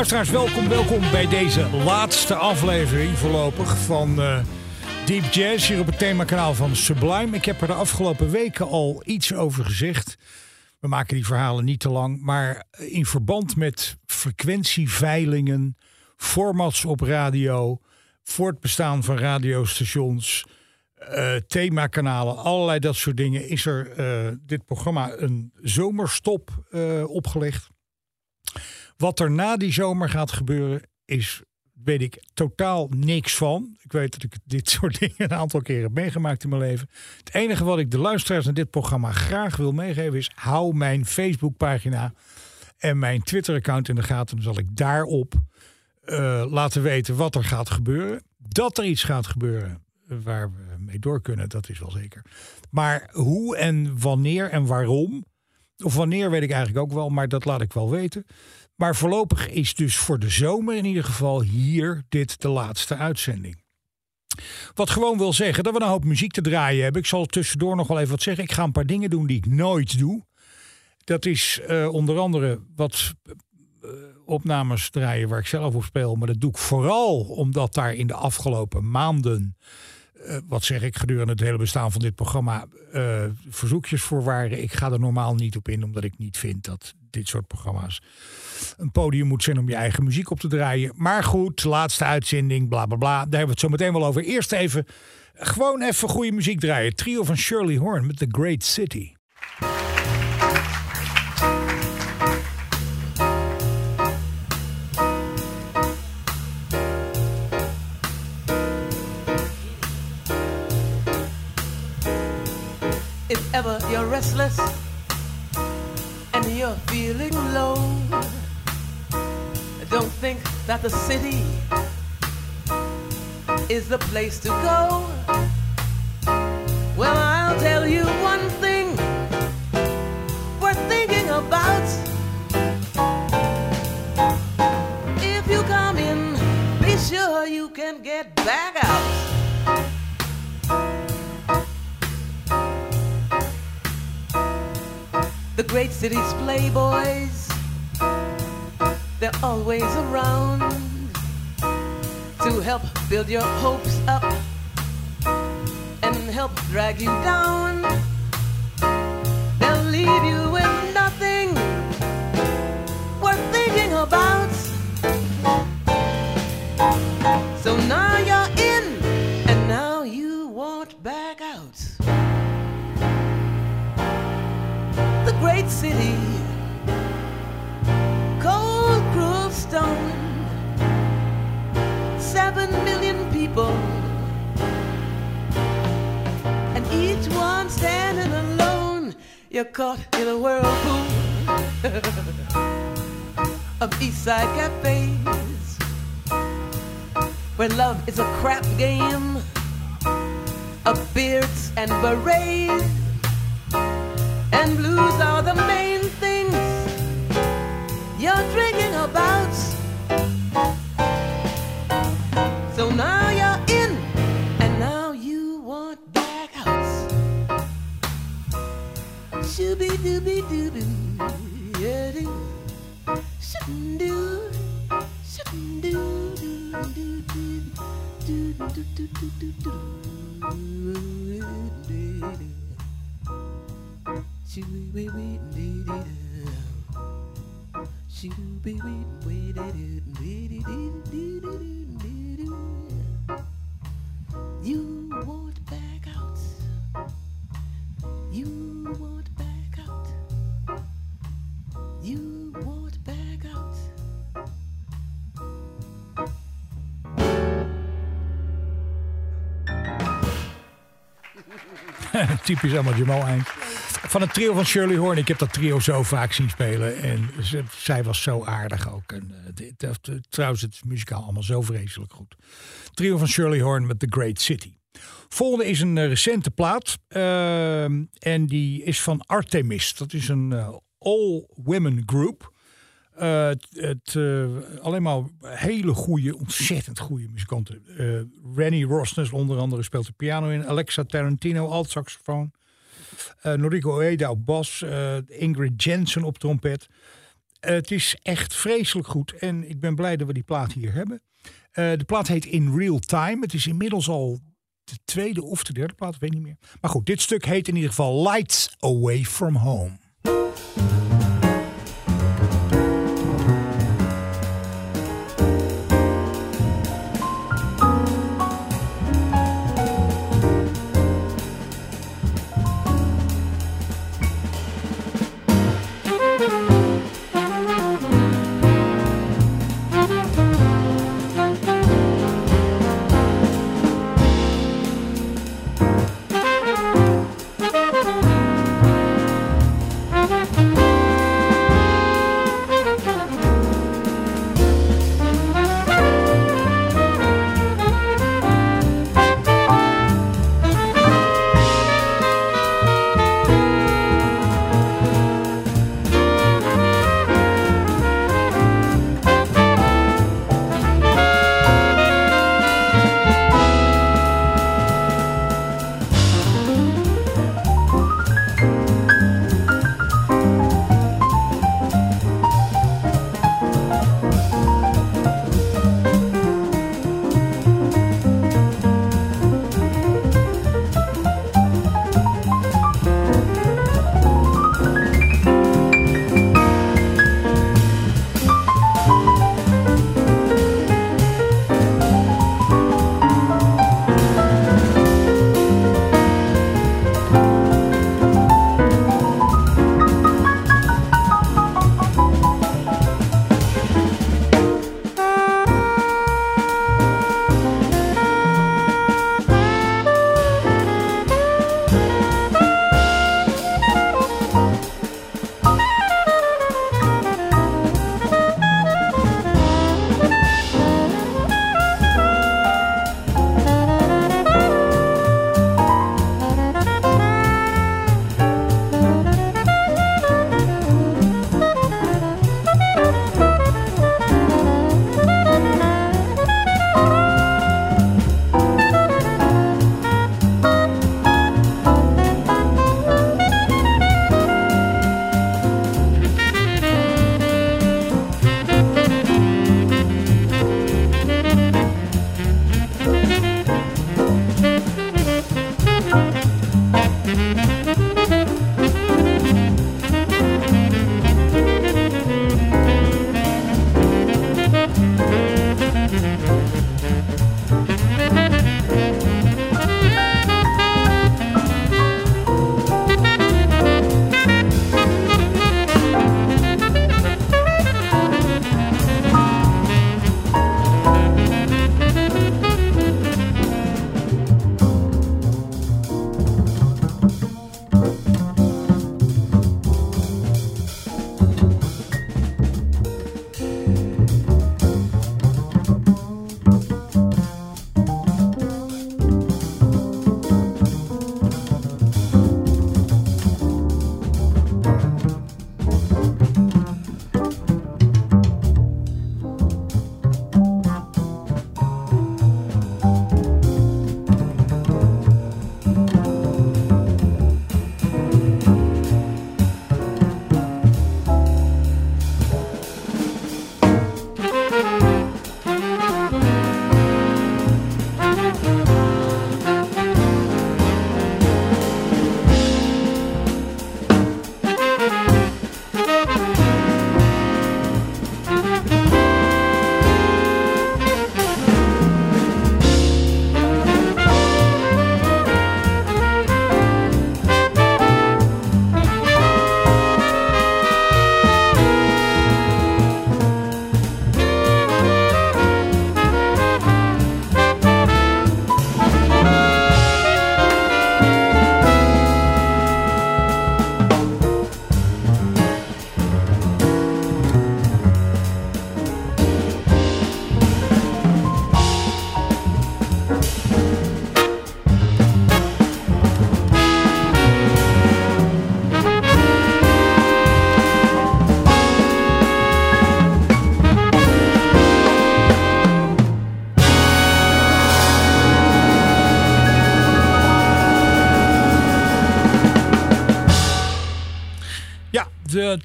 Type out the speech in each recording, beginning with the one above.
Luisteraars, welkom, welkom bij deze laatste aflevering voorlopig van eh, Deep Jazz hier op het themakanaal van Sublime. Ik heb er de afgelopen weken al iets over gezegd. We maken die verhalen niet te lang, maar in verband met frequentieveilingen, formats op radio, voortbestaan van radiostations, eh, themakanalen, allerlei dat soort dingen, is er eh, dit programma een zomerstop opgelegd. Wat er na die zomer gaat gebeuren, is, weet ik totaal niks van. Ik weet dat ik dit soort dingen een aantal keren heb meegemaakt in mijn leven. Het enige wat ik de luisteraars naar dit programma graag wil meegeven is: hou mijn Facebookpagina en mijn Twitter-account in de gaten. Dan zal ik daarop eh, laten weten wat er gaat gebeuren. Dat er iets gaat gebeuren waar we mee door kunnen, dat is wel zeker. Maar hoe en wanneer en waarom, of wanneer weet ik eigenlijk ook wel, maar dat laat ik wel weten. Maar voorlopig is dus voor de zomer in ieder geval hier dit de laatste uitzending. Wat gewoon wil zeggen dat we een hoop muziek te draaien hebben. Ik zal tussendoor nog wel even wat zeggen. Ik ga een paar dingen doen die ik nooit doe. Dat is eh, onder andere wat eh, opnames draaien waar ik zelf op speel. Maar dat doe ik vooral omdat daar in de afgelopen maanden, eh, wat zeg ik, gedurende het hele bestaan van dit programma, eh, verzoekjes voor waren. Ik ga er normaal niet op in, omdat ik niet vind dat dit soort programma's een podium moet zijn om je eigen muziek op te draaien. Maar goed, laatste uitzending, bla bla bla. Daar hebben we het zo meteen wel over. Eerst even, gewoon even goede muziek draaien. Trio van Shirley Horn met The Great City. If ever you're restless and you're feeling low, don't think that the city is the place to go. Well, I'll tell you one thing worth thinking about. If you come in, be sure you can get back out. The great city's playboys, they're always around to help build your hopes up and help drag you down. They'll leave you with city. Cold, cruel stone. Seven million people. And each one standing alone. You're caught in a whirlpool of East Side cafes. Where love is a crap game of beards and berets and blues are the main things you're drinking about. So now you're in, and now you want back out. Shooby dooby dooby, yeah, doo. Shouldn't do, shouldn't do, do, do, do, do, do, do, do, do, do, do. She be waiting, She be waiting, You won't back out. You won't back out. You won't back out. Typisch allemaal Jamal Eind. Van het trio van Shirley Horn. Ik heb dat trio zo vaak zien spelen. En zij was zo aardig ook. En, eh, trouwens, het is muzikaal allemaal zo vreselijk goed. Trio van Shirley Horn met The Great City. Volgende is een eh, recente plaat. ehm, en die is van Artemis. Dat is een eh, all-women group. Eh, het, alleen maar hele goede, ontzettend goede muzikanten. Eh Rennie Rosnes onder andere speelt de piano in. Alexa Tarantino alt saxofoon. Eh Noriko Ueda op bas. eh, Ingrid Jensen op trompet. Eh, het is echt vreselijk goed. En ik ben blij dat we die plaat hier hebben. De plaat heet In Real Time. Het is inmiddels al de tweede of de derde plaat, weet niet meer. Maar goed, dit stuk heet in ieder geval Lights Away From Home.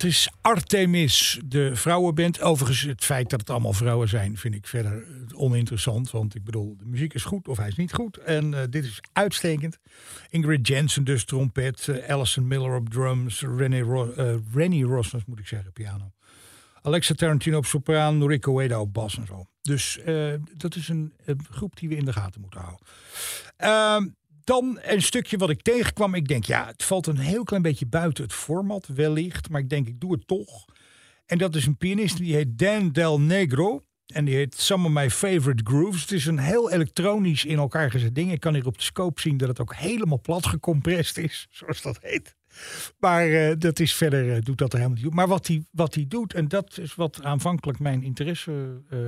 Is Artemis, de vrouwenband. Overigens, het feit dat het allemaal vrouwen zijn, vind ik verder eh, oninteressant. Want ik bedoel, de muziek is goed of hij is niet goed. En eh, dit is uitstekend. Ingrid Jensen dus trompet, eh, Alison Miller op drums, Rennie, Ro Rennie Rosnes moet ik zeggen, piano. Alexa Tarantino op sopraan, Noriko Ueda op bas en zo. Dus dat is een, een groep die we in de gaten moeten houden. Dan een stukje wat ik tegenkwam. Ik denk, ja, het valt een heel klein beetje buiten het format, wellicht. Maar ik denk, ik doe het toch. En dat is een pianist die heet Dan Del Negro. En die heet Some of My Favorite Grooves. Het is een heel elektronisch in elkaar gezet ding. Ik kan hier op de scope zien dat het ook helemaal plat gecompressed is, zoals dat heet. Maar eh, dat is verder, eh, doet dat er helemaal niet. Maar wat hij wat doet, en dat is wat aanvankelijk mijn interesse eh,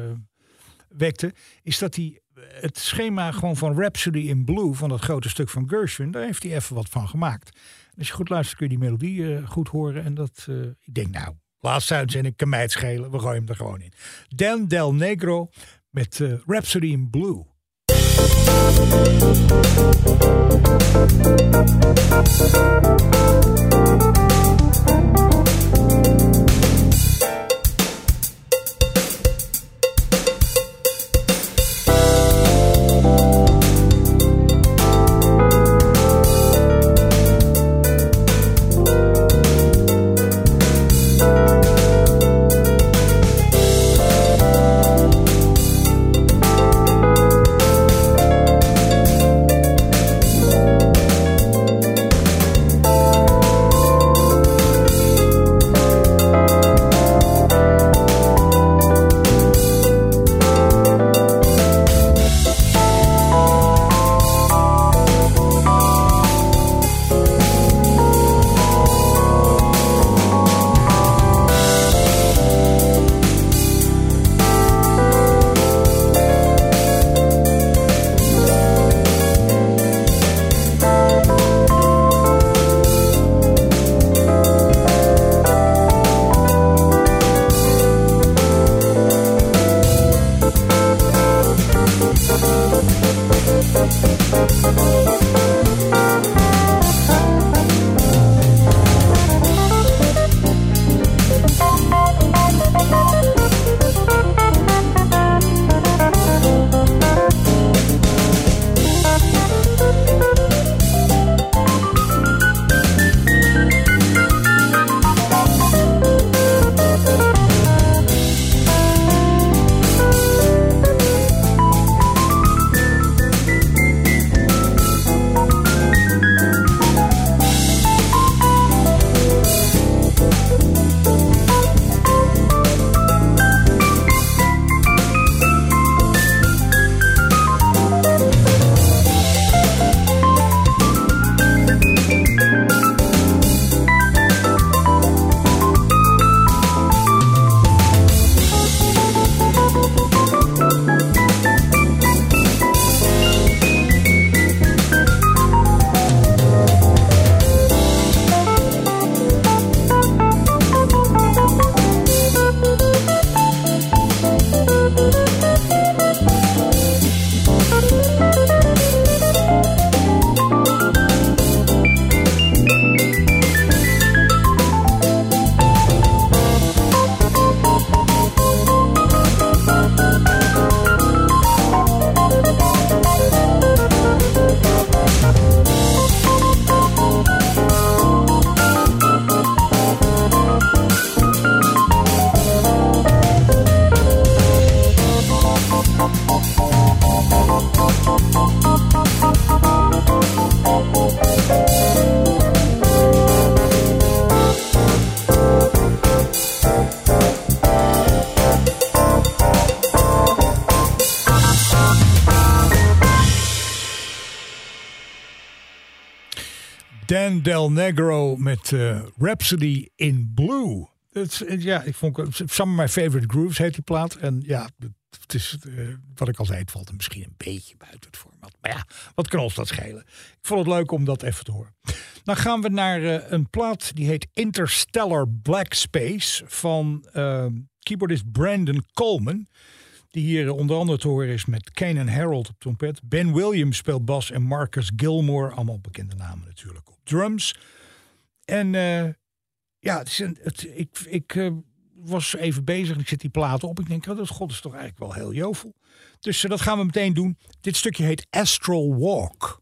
wekte, is dat hij het schema gewoon van Rhapsody in Blue, van dat grote stuk van Gershwin, daar heeft hij even wat van gemaakt. Als je goed luistert kun je die melodie eh, goed horen. En dat, eh, ik denk nou, laatste uitzending kan mij het schelen, we gooien hem er gewoon in. Dan Del Negro met eh, Rhapsody in Blue. Del Negro met eh, Rhapsody in Blue. Is- ja, ik vond Some of My Favorite Grooves heet die plaat. En ja, het is eh, wat ik al zei, het valt er misschien een beetje buiten het format. Maar ja, wat kan dat schelen? Ik vond het leuk om dat even te horen. Dan gaan we naar eh, een plaat die heet Interstellar Black Space van eh, keyboardist Brandon Coleman. Die hier onder andere te horen is met Kanan Harold op trompet. Ben Williams speelt bas en Marcus Gilmore, allemaal bekende namen natuurlijk, drums. En eh, ja, ik, ik eh, was even bezig ik zet die platen op. Ik denk, oh, dat god is toch eigenlijk wel heel jovel. Dus eh, dat gaan we meteen doen. Dit stukje heet Astral Walk.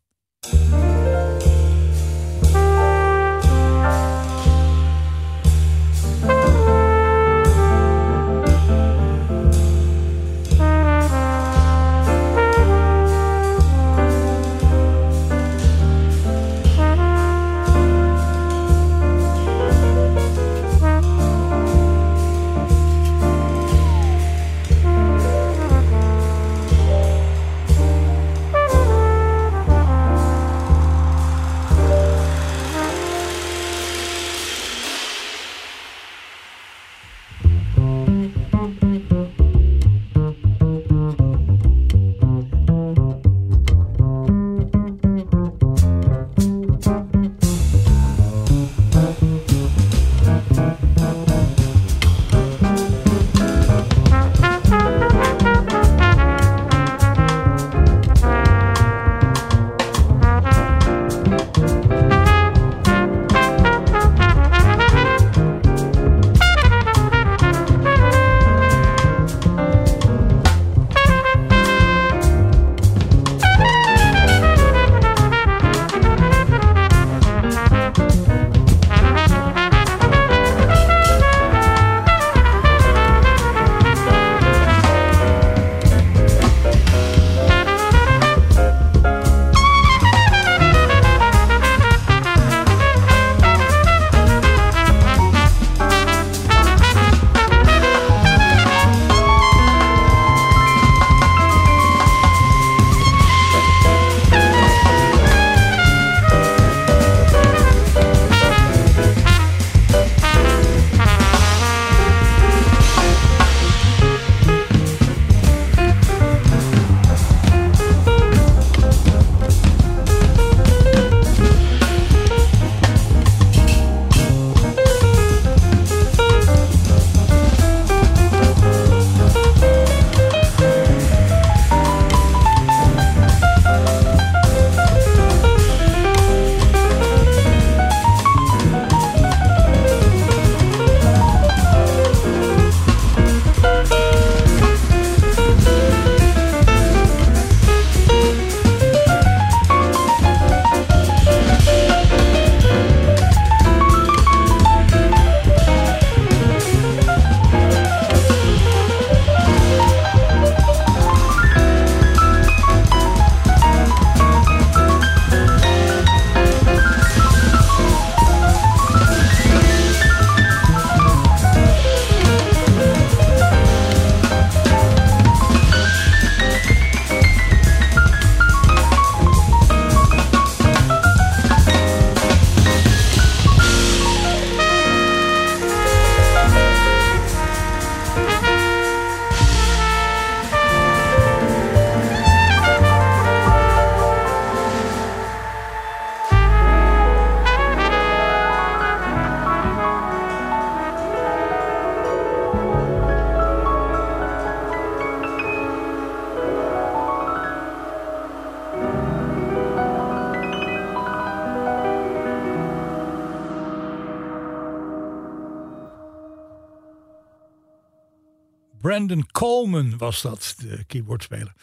Was dat, de keyboardspeler.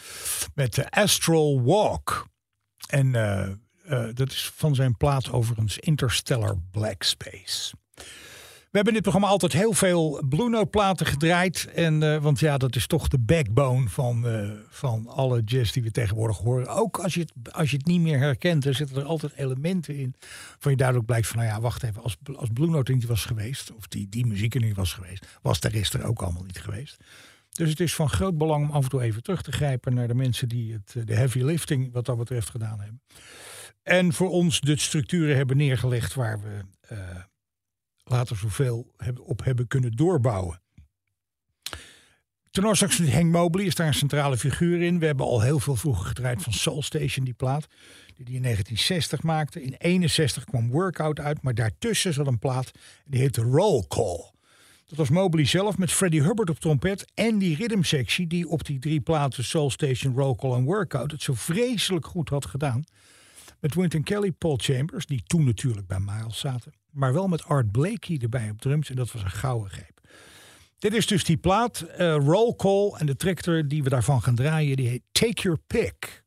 Met de Astral Walk. En eh, eh, dat is van zijn plaat overigens Interstellar Black Space. We hebben in dit programma altijd heel veel Blue Note platen gedraaid. En, eh, want ja, dat is toch de backbone van, van alle jazz die we tegenwoordig horen. Ook als je, het, als je het niet meer herkent, er zitten er altijd elementen in. Van je duidelijk blijkt van, nou ja, wacht even. Als, als Blue Note niet was geweest, of die, die muziek er niet was geweest, was de rest er ook allemaal niet geweest. Dus het is van groot belang om af en toe even terug te grijpen naar de mensen die het, eh, de heavy lifting wat dat betreft gedaan hebben. En voor ons de structuren hebben neergelegd waar we later zoveel op hebben kunnen doorbouwen. Tenorsaxofonist Henk Mobley is daar een centrale figuur in. We hebben al heel veel vroeger gedraaid van Soul Station, die plaat. Die in 1960 maakte. In 61 kwam Workout uit, maar daartussen zat een plaat. Die heette Roll Call. Dat was Mobley zelf met Freddie Hubbard op trompet. En die rhythmsectie die op die drie platen Soul Station, Roll Call en Workout... het zo vreselijk goed had gedaan. Met Wynton Kelly, Paul Chambers, die toen natuurlijk bij Miles zaten. Maar wel met Art Blakey erbij op drums. En dat was een gouden greep. Dit is dus die plaat, eh, Roll Call. En de tractor die we daarvan gaan draaien, die heet Take Your Pick.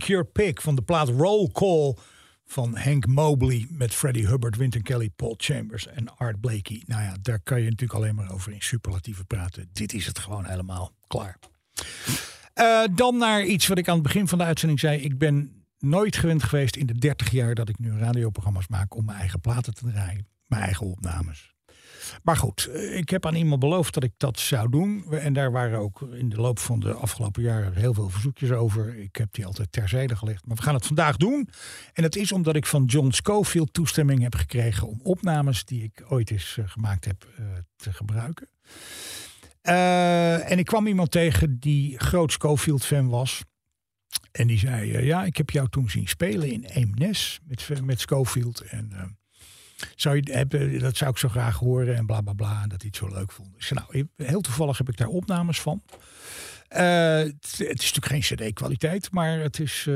Take Your Pick van de plaat Roll Call van Hank Mobley met Freddie Hubbard, Wynton Kelly, Paul Chambers en Art Blakey. Nou ja, daar kan je natuurlijk alleen maar over in superlatieven praten. Dit is het gewoon helemaal klaar. Eh, dan naar iets wat ik aan het begin van de uitzending zei. Ik ben nooit gewend geweest in de 30 jaar dat ik nu radioprogramma's maak om mijn eigen platen te draaien. Mijn eigen opnames. Maar goed, eh, ik heb aan iemand beloofd dat ik dat zou doen. En daar waren ook in de loop van de afgelopen jaren heel veel verzoekjes over. Ik heb die altijd terzijde gelegd. Maar we gaan het vandaag doen. En dat is omdat ik van John Schofield toestemming heb gekregen om opnames die ik ooit eens eh, gemaakt heb eh, te gebruiken. En ik kwam iemand tegen die groot Schofield-fan was. En die zei: Ja, ik heb jou toen zien spelen in Eemnes met, met Schofield. En zou je dat zou ik zo graag horen en bla bla bla. En dat hij het zo leuk vond. Dus nou, heel toevallig heb ik daar opnames van. Het, het, is natuurlijk geen CD-kwaliteit, maar het is,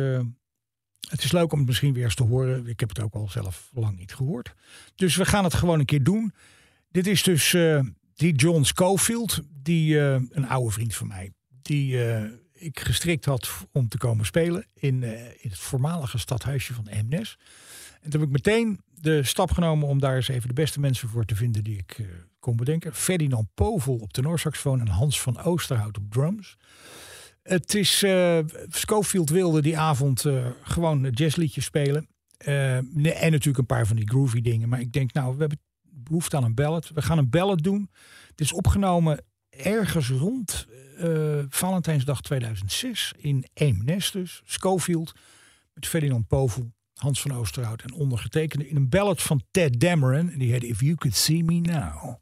het is leuk om het misschien weer eens te horen. Ik heb het ook al zelf lang niet gehoord. Dus we gaan het gewoon een keer doen. Dit is dus die John Schofield, die een oude vriend van mij, die ik gestrikt had om te komen spelen in, in het voormalige stadhuisje van Emnes. En toen heb ik meteen de stap genomen om daar eens even de beste mensen voor te vinden die ik kon bedenken. Ferdinand Povel op tenorsaxofoon en Hans van Oosterhout op drums. Het is, Schofield wilde die avond gewoon jazzliedjes spelen. en natuurlijk een paar van die groovy dingen. Maar ik denk, nou, we hebben behoefte aan een ballad. We gaan een ballad doen. Het is opgenomen ergens rond uh, Valentijnsdag 2006 in Eemnes dus. Schofield met Ferdinand Povel, Hans van Oosterhout en ondergetekende in een ballad van Ted Dameron. Die heet If You Could See Me Now.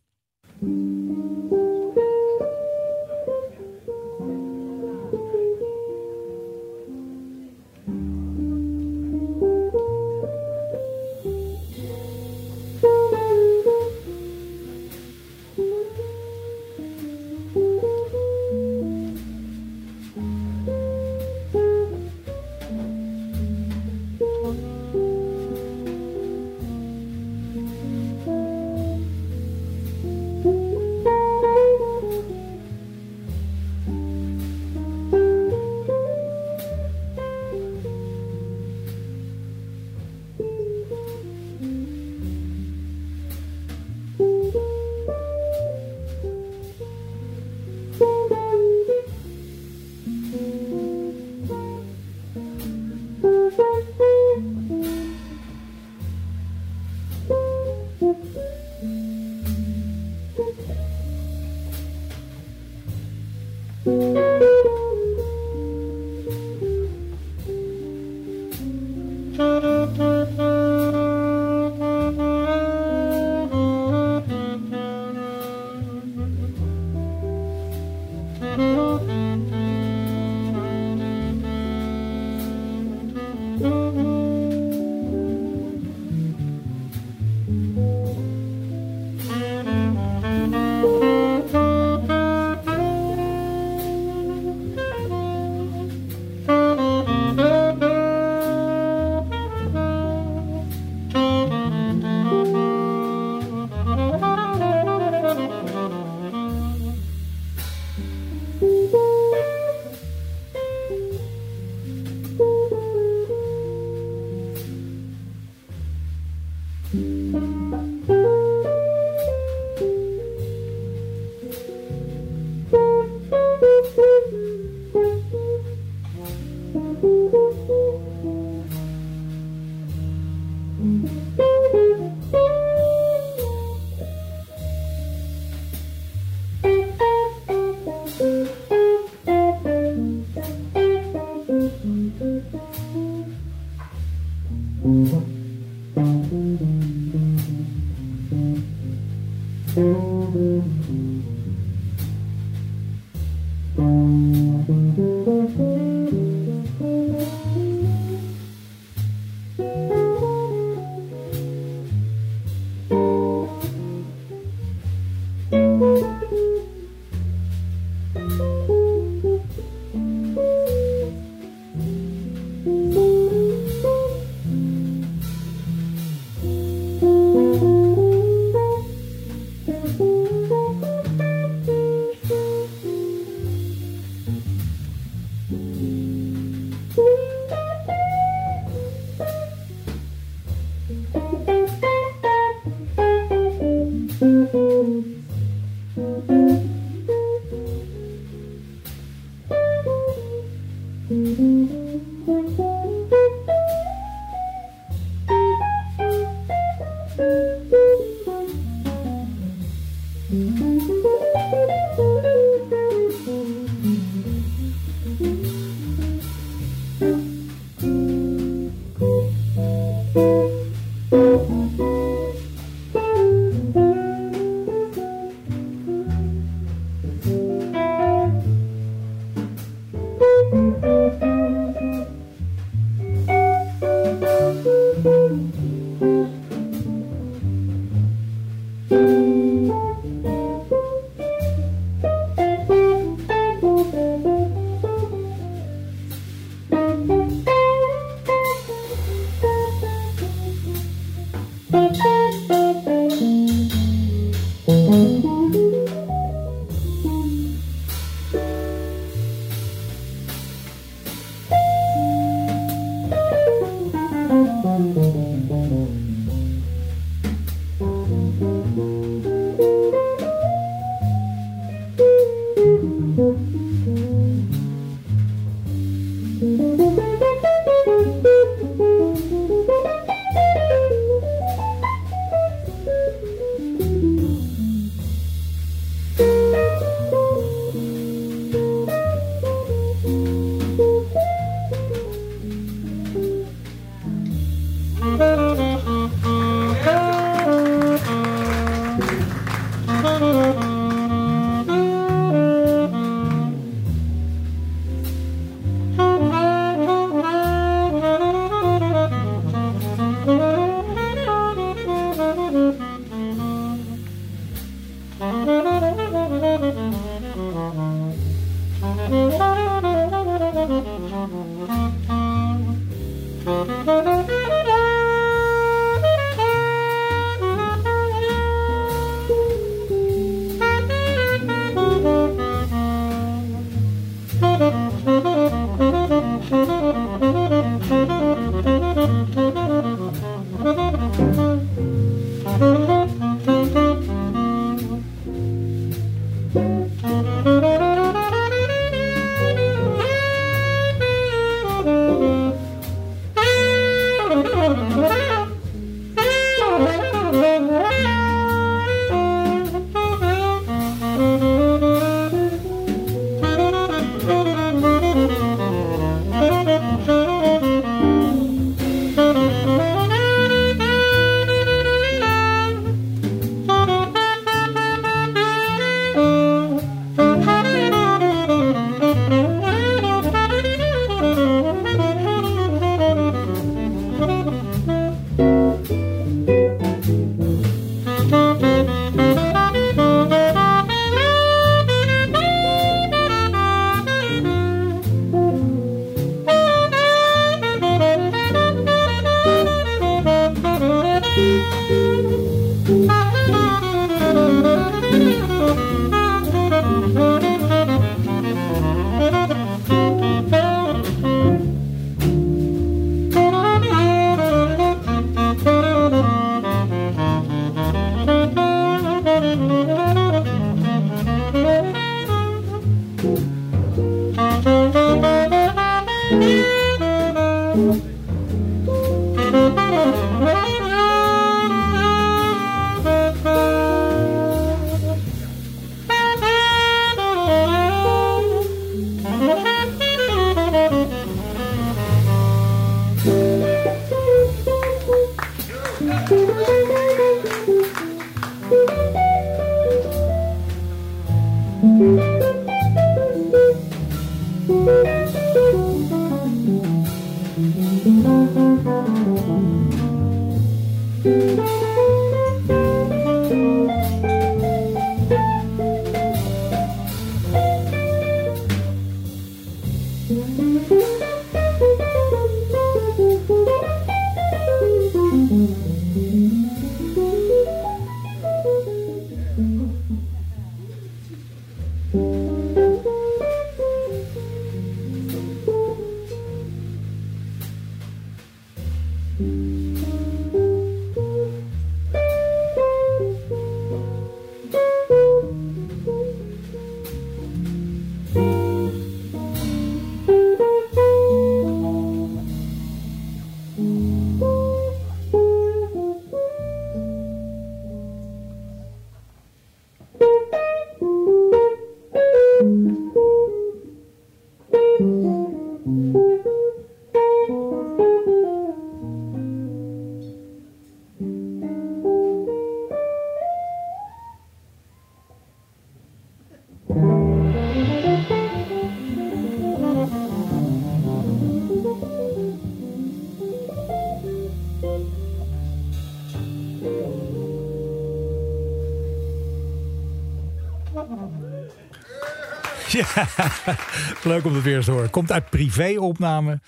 leuk om het weer te horen. Komt uit privéopname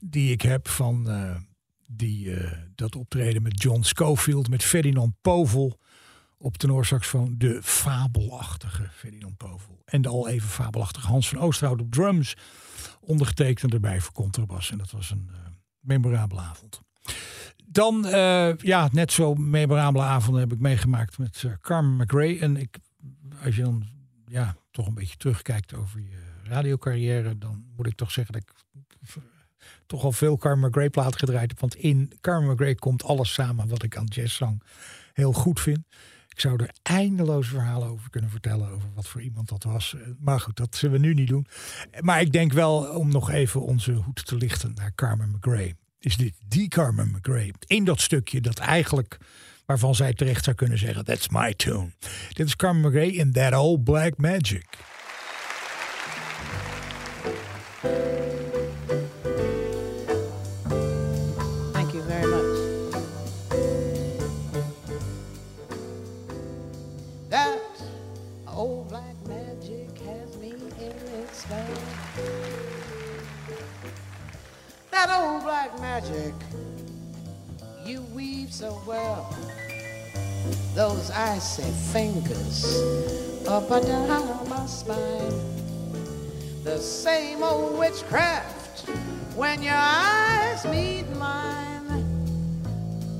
die ik heb van eh, die, eh, dat optreden met John Schofield, met Ferdinand Povel op tenorsaxofoon. De fabelachtige Ferdinand Povel. En de al even fabelachtige Hans van Oosterhout op drums. Ondergetekend erbij voor contrabas. En dat was een eh, memorabele avond. Dan, ja, net zo memorabele avonden heb ik meegemaakt met Carmen McRae. En ik, als je dan ja, toch een beetje terugkijkt over je radiocarrière, dan moet ik toch zeggen dat ik toch al veel Carmen McRae platen gedraaid heb. Want in Carmen McRae komt alles samen wat ik aan jazzzang heel goed vind. Ik zou er eindeloos verhalen over kunnen vertellen over wat voor iemand dat was. Eh, Maar goed, dat zullen we nu niet doen. Maar ik denk wel om nog even onze hoed te lichten naar Carmen McRae. Is dit die Carmen McRae? In dat stukje dat eigenlijk waarvan zij terecht zou kunnen zeggen: That's my tune. Dit is Carmen McRae in That Old Black Magic. Thank you very much. That old black magic has me in its spell. That old black magic you weave so well. Those icy fingers up and down my spine. The same old witchcraft when your eyes meet mine.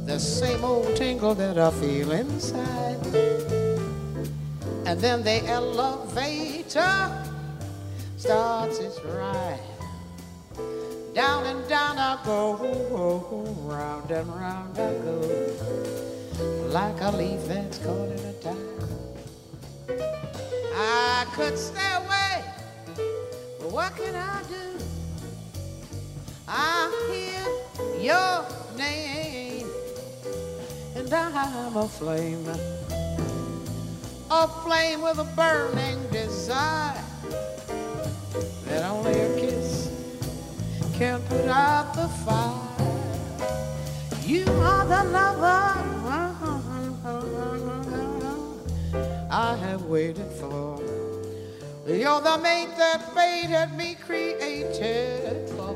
The same old tingle that I feel inside. And then the elevator starts its ride. Down and down I go, round and round I go, like a leaf that's caught in a tide. I could stay away, but what can I do? I hear your name, and I'm a flame, a flame with a burning desire that only a kiss can put out the fire. You are the lover I have waited for. You're the mate that fate had me created for.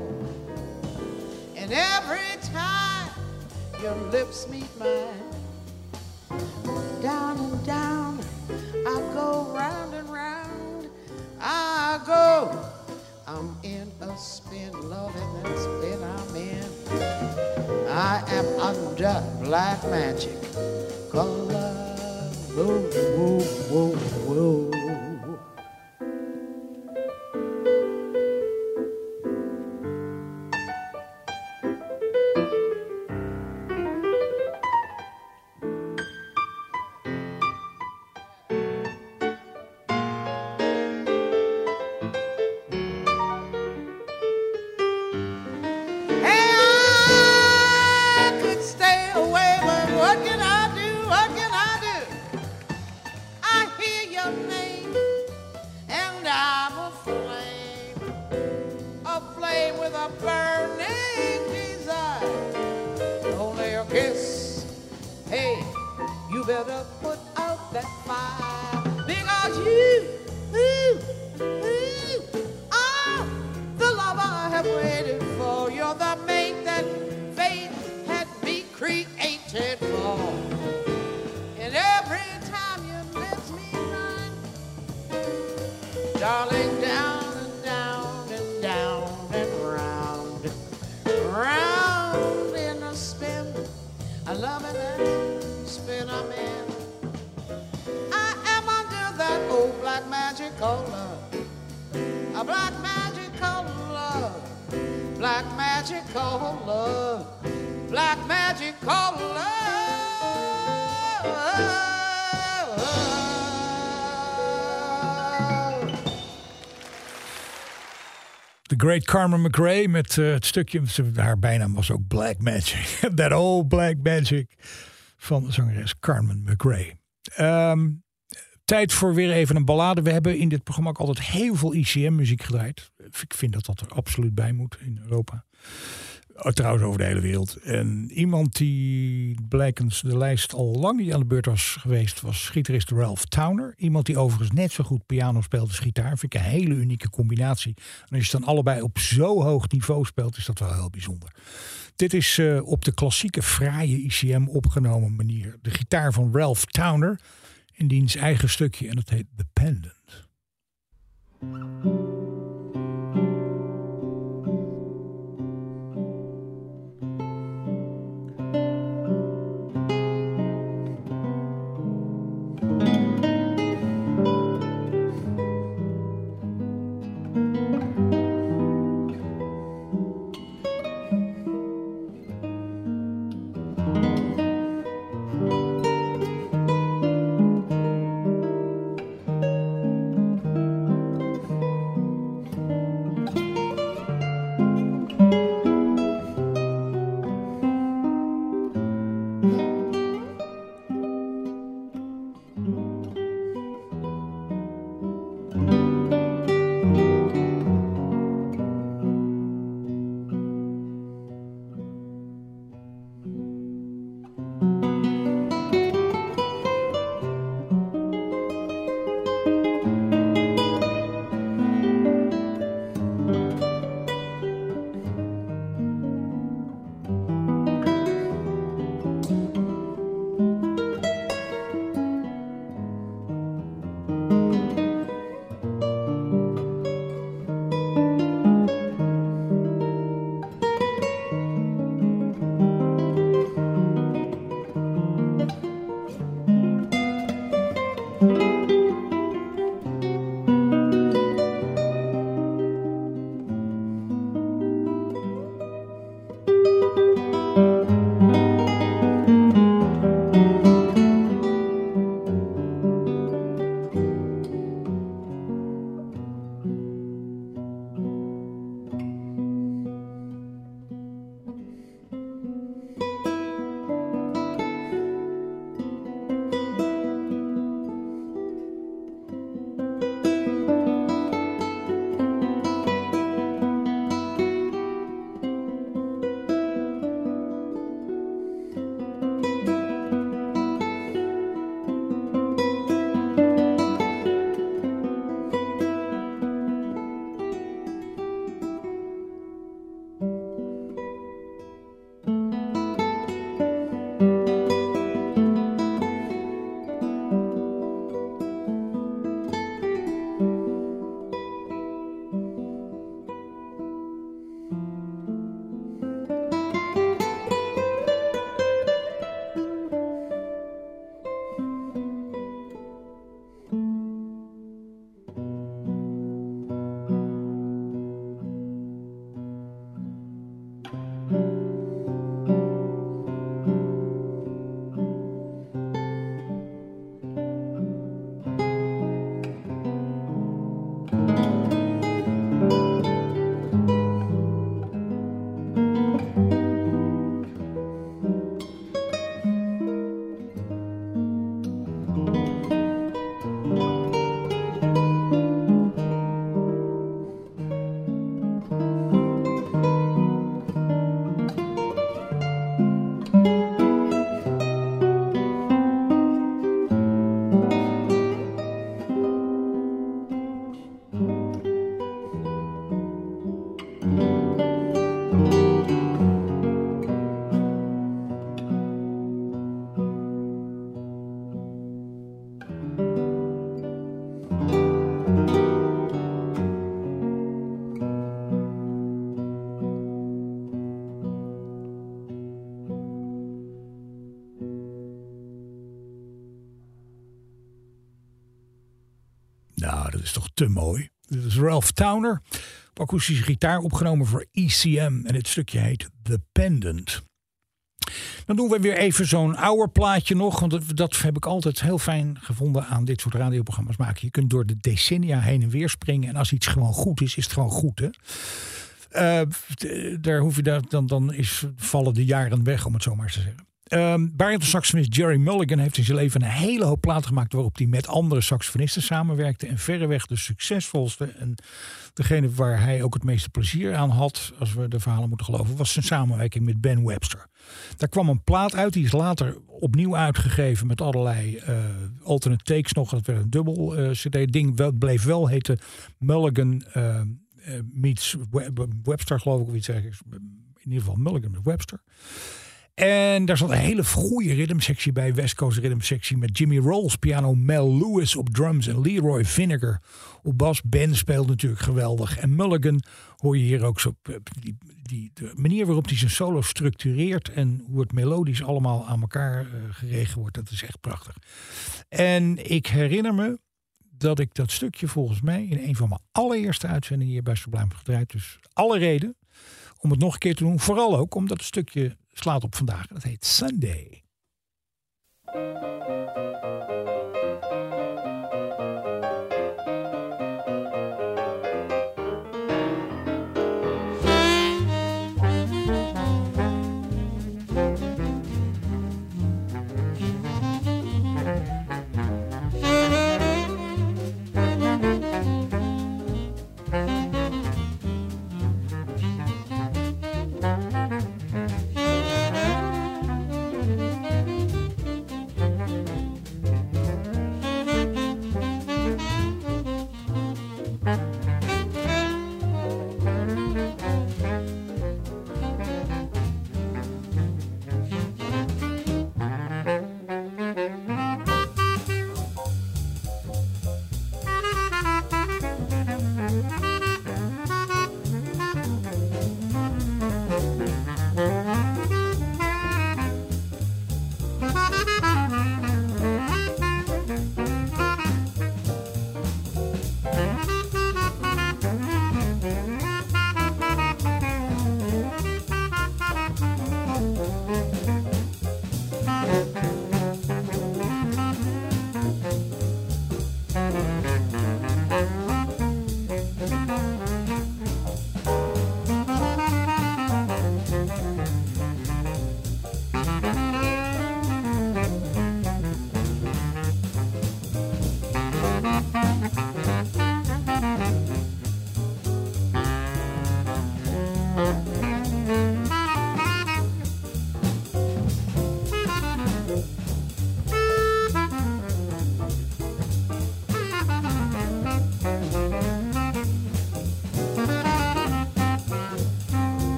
And every time your lips meet mine, down and down, I go round and round. I go. I'm in else been loving that's I'm in. I am under black magic. Color, woo, woo, woo, woo. Great Carmen McRae met eh, het stukje, haar bijnaam was ook Black Magic. That old Black Magic van de zangeres Carmen McRae. Ehm, tijd voor weer even een ballade. We hebben in dit programma ook altijd heel veel ICM-muziek gedraaid. Ik vind dat dat er absoluut bij moet in Europa. Oh, trouwens over de hele wereld. En iemand die blijkens de lijst al lang niet aan de beurt was geweest, was gitarist Ralph Towner. Iemand die overigens net zo goed piano speelt als gitaar. Vind ik een hele unieke combinatie. En als je dan allebei op zo hoog niveau speelt, is dat wel heel bijzonder. Dit is eh, op de klassieke fraaie ICM opgenomen manier. De gitaar van Ralph Towner in diens eigen stukje en dat heet The te mooi. Dit is Ralph Towner. Op akoestische gitaar opgenomen voor ECM. En het stukje heet The Pendant. Dan doen we weer even zo'n ouder plaatje nog. Want dat, heb ik altijd heel fijn gevonden aan dit soort radioprogramma's maken. Je kunt door de decennia heen en weer springen. En als iets gewoon goed is, is het gewoon goed. Hè? Eh, daar hoef je daar, dan, dan is, vallen de jaren weg, om het zo maar te zeggen. Um, saxofonist Jerry Mulligan heeft in zijn leven een hele hoop platen gemaakt waarop hij met andere saxofonisten samenwerkte. En verreweg de succesvolste en degene waar hij ook het meeste plezier aan had, als we de verhalen moeten geloven, was zijn samenwerking met Ben Webster. Daar kwam een plaat uit, die is later opnieuw uitgegeven met allerlei uh, alternate takes nog. Dat werd een dubbel uh, CD-ding. Wel, bleef wel heten Mulligan uh, meets Webster, geloof ik, of iets. In ieder geval Mulligan met Webster. En daar zat een hele goede rhythmsectie bij. West Coast Rhythm sectie met Jimmy Rolls piano, Mel Lewis op drums en Leroy Vinegar op bas. Ben speelt natuurlijk geweldig. En Mulligan hoor je hier ook zo. Eh, die, die, de manier waarop hij zijn solo structureert en hoe het melodisch allemaal aan elkaar uh, geregen wordt, dat is echt prachtig. En ik herinner me dat ik dat stukje volgens mij in een van mijn allereerste uitzendingen hier bij Sublime gedraaid. Dus alle reden om het nog een keer te doen. Vooral ook omdat het stukje slaat op vandaag. Dat heet Sunday.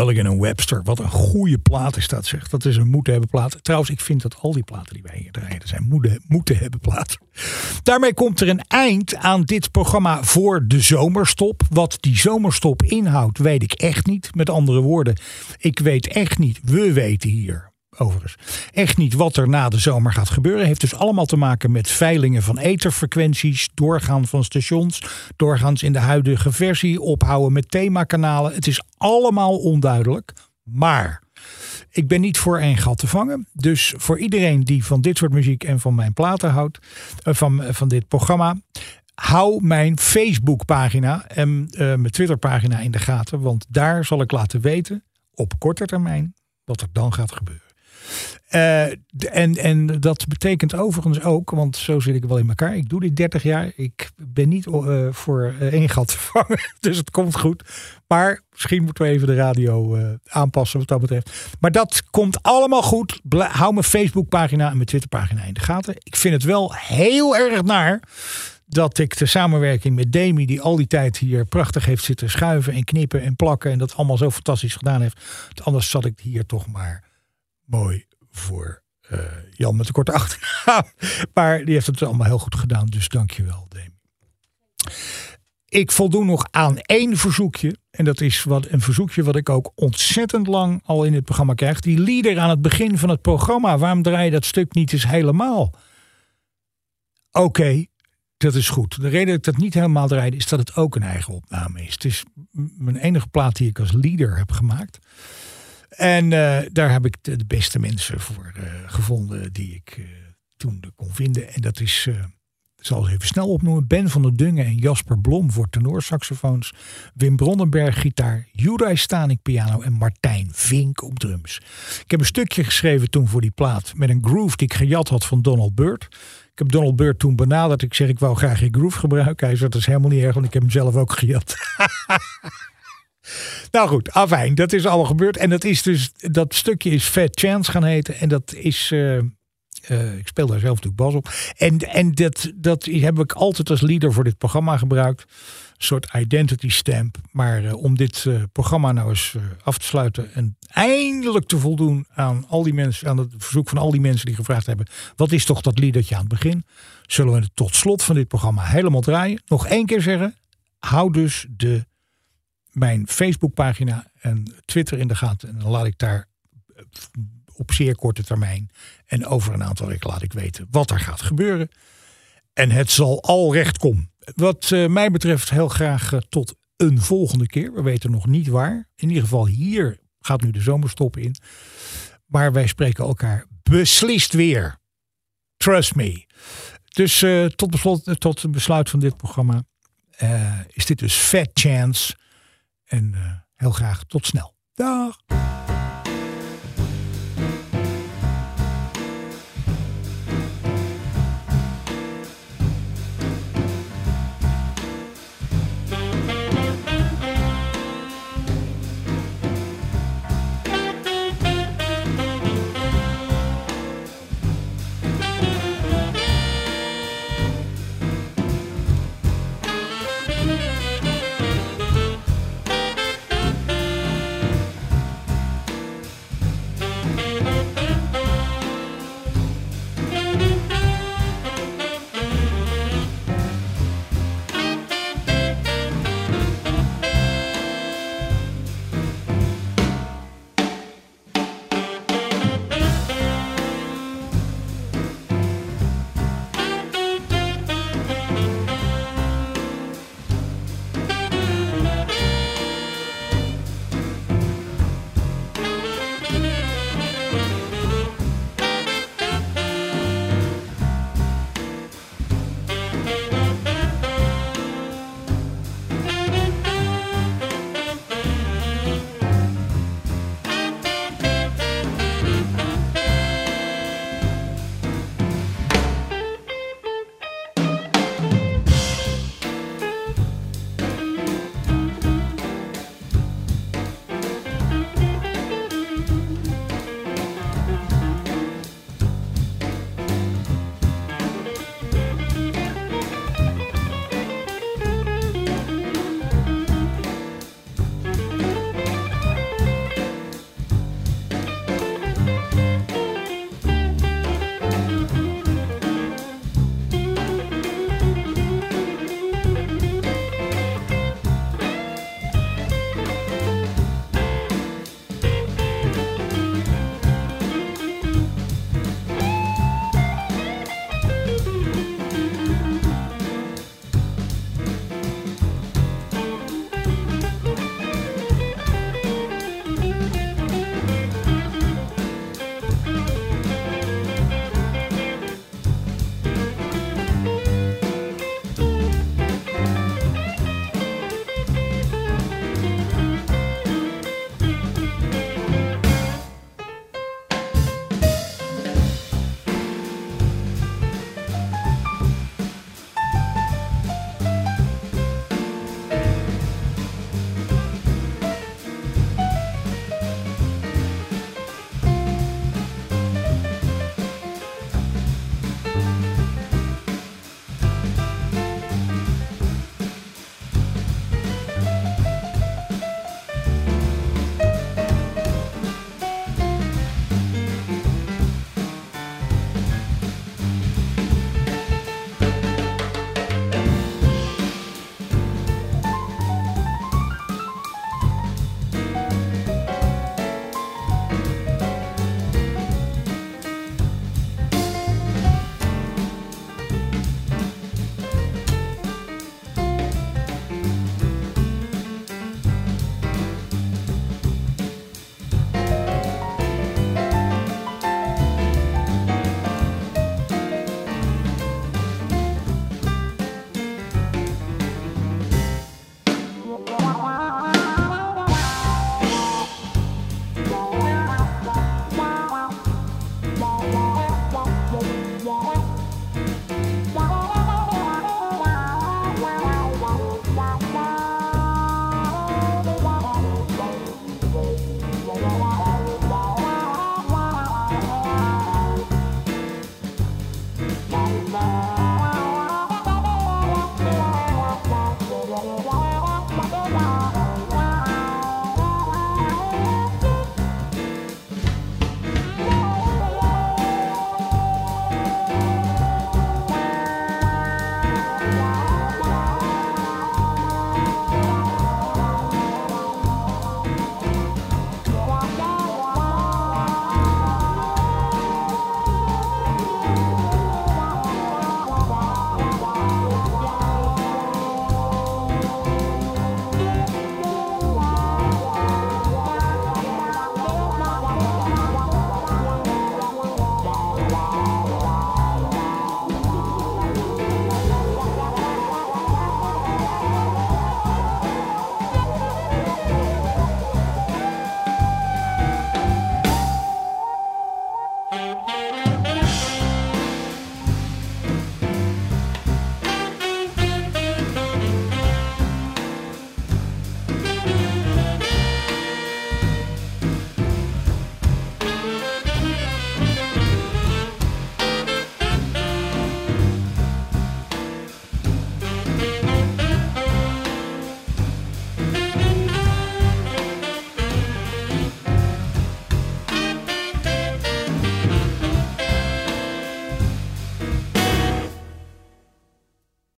Mulligan en Webster. Wat een goede plaat is dat, zeg. Dat is een moeten hebben plaat. Trouwens, ik vind dat al die platen die wij hier draaien, zijn moeten, moeten hebben platen. Daarmee komt er een eind aan dit programma voor de zomerstop. Wat die zomerstop inhoudt, weet ik echt niet. Met andere woorden, ik weet echt niet. We weten hier overigens. Echt niet wat er na de zomer gaat gebeuren. Heeft dus allemaal te maken met veilingen van etherfrequenties, doorgaan van stations, doorgaans in de huidige versie, ophouden met themakanalen. Het is allemaal onduidelijk. Maar ik ben niet voor één gat te vangen. Dus voor iedereen die van dit soort muziek en van mijn platen houdt, eh, van, van dit programma, hou mijn Facebookpagina en uh, mijn Twitterpagina in de gaten. Want daar zal ik laten weten op korte termijn wat er dan gaat gebeuren. Uh, en, en dat betekent overigens ook, want zo zit ik wel in elkaar. Ik doe dit 30 jaar. Ik ben niet uh, voor uh, één gat te vangen. Dus het komt goed. Maar misschien moeten we even de radio aanpassen wat dat betreft. Maar dat komt allemaal goed. Hou mijn Facebookpagina en mijn Twitterpagina in de gaten. Ik vind het wel heel erg naar dat ik de samenwerking met Demi, die al die tijd hier prachtig heeft zitten schuiven en knippen en plakken. En dat allemaal zo fantastisch gedaan heeft. Anders zat ik hier toch maar mooi voor uh, Jan met de korte achternaam. Maar die heeft het allemaal heel goed gedaan. Dus dankjewel, Demi. Ik voldoen nog aan één verzoekje. En dat is wat, een verzoekje wat ik ook ontzettend lang al in het programma krijg. Die leader aan het begin van het programma. Waarom draai je dat stuk niet eens helemaal? Oké, dat is goed. De reden dat ik dat niet helemaal draaide is dat het ook een eigen opname is. Het is mijn enige plaat die ik als leader heb gemaakt. En uh, daar heb ik de, beste mensen voor uh, gevonden die ik uh, toen kon vinden. En dat is, ik zal ze even snel opnoemen, Ben van der Dungen en Jasper Blom voor tenorsaxofoons. Wim Bronnenberg gitaar, Juraj Stanik piano en Martijn Vink op drums. Ik heb een stukje geschreven toen voor die plaat met een groove die ik gejat had van Donald Byrd. Ik heb Donald Byrd toen benaderd. Ik zeg, ik wou graag je groove gebruiken. Hij zei, dat is helemaal niet erg, want ik heb hem zelf ook gejat. Nou goed, afijn, dat is allemaal gebeurd. En dat is dus, dat stukje is Fat Chance gaan heten. En dat is, uh, uh, ik speel daar zelf natuurlijk bas op. En, en dat, dat heb ik altijd als leader voor dit programma gebruikt. Een soort identity stamp. Maar uh, om dit programma nou eens af te sluiten. En eindelijk te voldoen aan al die mensen, aan het verzoek van al die mensen die gevraagd hebben. Wat is toch dat leadertje aan het begin? Zullen we het tot slot van dit programma helemaal draaien? Nog één keer zeggen. Hou dus de mijn Facebookpagina en Twitter in de gaten. En dan laat ik daar eh, op zeer korte termijn en over een aantal weken laat ik weten wat er gaat gebeuren. En het zal al recht komen. Wat uh, mij betreft heel graag uh, tot een volgende keer. We weten nog niet waar. In ieder geval hier gaat nu de zomerstop in. Maar wij spreken elkaar beslist weer. Trust me. Dus tot, beslot, tot besluit van dit programma is dit dus Fat Chance en uh, heel graag tot snel. Dag!